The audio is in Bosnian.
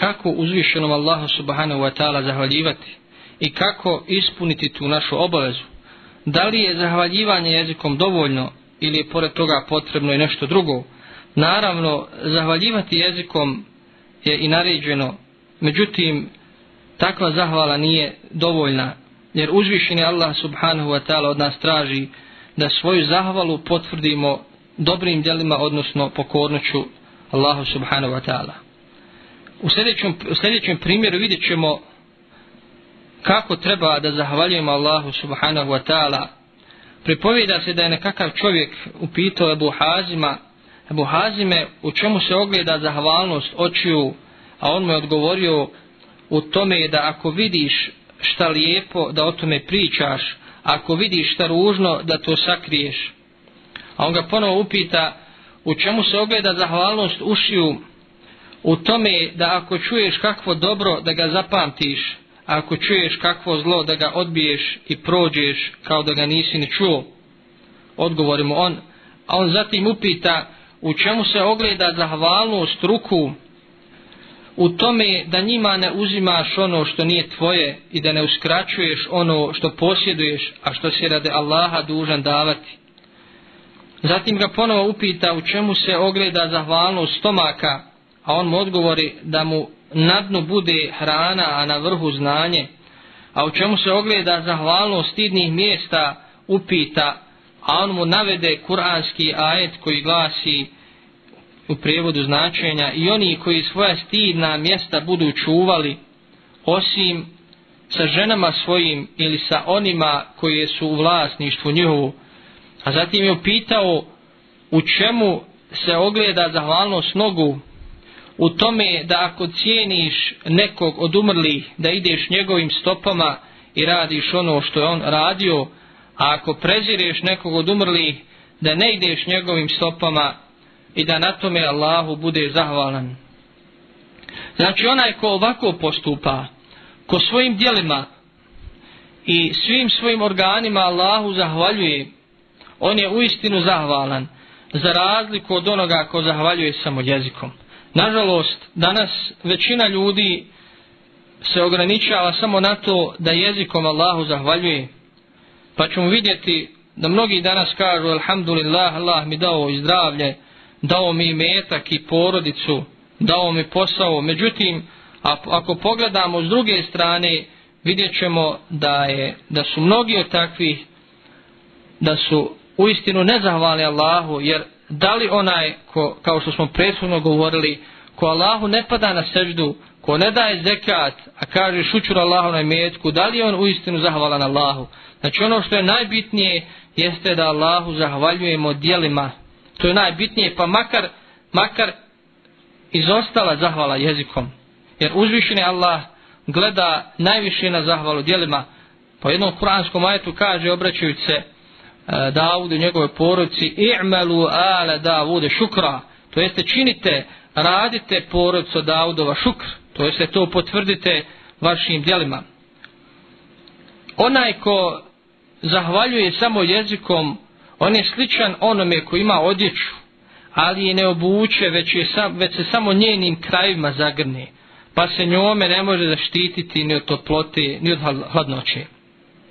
kako uzvišenom Allahu subhanahu wa ta'ala zahvaljivati i kako ispuniti tu našu obavezu. Da li je zahvaljivanje jezikom dovoljno ili je pored toga potrebno i nešto drugo? Naravno, zahvaljivati jezikom je i naređeno, međutim, takva zahvala nije dovoljna, jer uzvišeni Allah subhanahu wa ta'ala od nas traži da svoju zahvalu potvrdimo dobrim djelima, odnosno pokornoću Allahu subhanahu wa ta'ala. U sljedećem, u sljedećem primjeru vidjet ćemo kako treba da zahvaljujemo Allahu subhanahu wa ta'ala. Pripovjeda se da je nekakav čovjek upitao Ebu Hazima, Ebu Hazime, u čemu se ogleda zahvalnost očiju, a on mu je odgovorio u tome da ako vidiš šta lijepo, da o tome pričaš, ako vidiš šta ružno, da to sakriješ. A on ga ponovo upita u čemu se ogleda zahvalnost ušiju, u tome da ako čuješ kakvo dobro, da ga zapamtiš, a ako čuješ kakvo zlo, da ga odbiješ i prođeš kao da ga nisi ni čuo. Odgovori mu on, a on zatim upita u čemu se ogleda zahvalnost ruku, u tome da njima ne uzimaš ono što nije tvoje i da ne uskraćuješ ono što posjeduješ, a što se rade Allaha dužan davati. Zatim ga ponovo upita u čemu se ogleda zahvalnost stomaka, a on mu odgovori da mu na dnu bude hrana, a na vrhu znanje. A u čemu se ogleda zahvalnost stidnih mjesta, upita, a on mu navede kuranski ajet koji glasi u prijevodu značenja i oni koji svoja stidna mjesta budu čuvali, osim sa ženama svojim ili sa onima koje su u vlasništvu njihovu. A zatim je upitao u čemu se ogleda zahvalnost nogu, u tome da ako cijeniš nekog od umrlih, da ideš njegovim stopama i radiš ono što je on radio, a ako prezireš nekog od umrlih, da ne ideš njegovim stopama i da na tome Allahu bude zahvalan. Znači onaj ko ovako postupa, ko svojim dijelima i svim svojim organima Allahu zahvaljuje, on je uistinu zahvalan, za razliku od onoga ko zahvaljuje samo jezikom. Nažalost, danas većina ljudi se ograničava samo na to da jezikom Allahu zahvaljuje. Pa ćemo vidjeti da mnogi danas kažu Alhamdulillah, Allah mi dao i zdravlje, dao mi metak i porodicu, dao mi posao. Međutim, ako pogledamo s druge strane, vidjet ćemo da, je, da su mnogi od takvih, da su uistinu nezahvali Allahu, jer da li onaj, ko, kao što smo prethodno govorili, ko Allahu ne pada na seždu, ko ne daje zekat, a kaže šućur Allahu na imetku, da li on uistinu zahvalan Allahu? Znači ono što je najbitnije jeste da Allahu zahvaljujemo dijelima. To je najbitnije, pa makar, makar izostala zahvala jezikom. Jer uzvišeni Allah gleda najviše na zahvalu dijelima. Po jednom kuranskom ajetu kaže, obraćajući se, E, Davudu i njegove porodici i'malu ala Davude šukra. To jeste činite radite porodicu Davudova šukr. To jeste to potvrdite vašim djelima. Onaj ko zahvaljuje samo jezikom on je sličan onome ko ima odjeću ali je ne obuče već, je sam, već se samo njenim krajima zagrne pa se njome ne može zaštititi ni od toplote ni od hladnoće.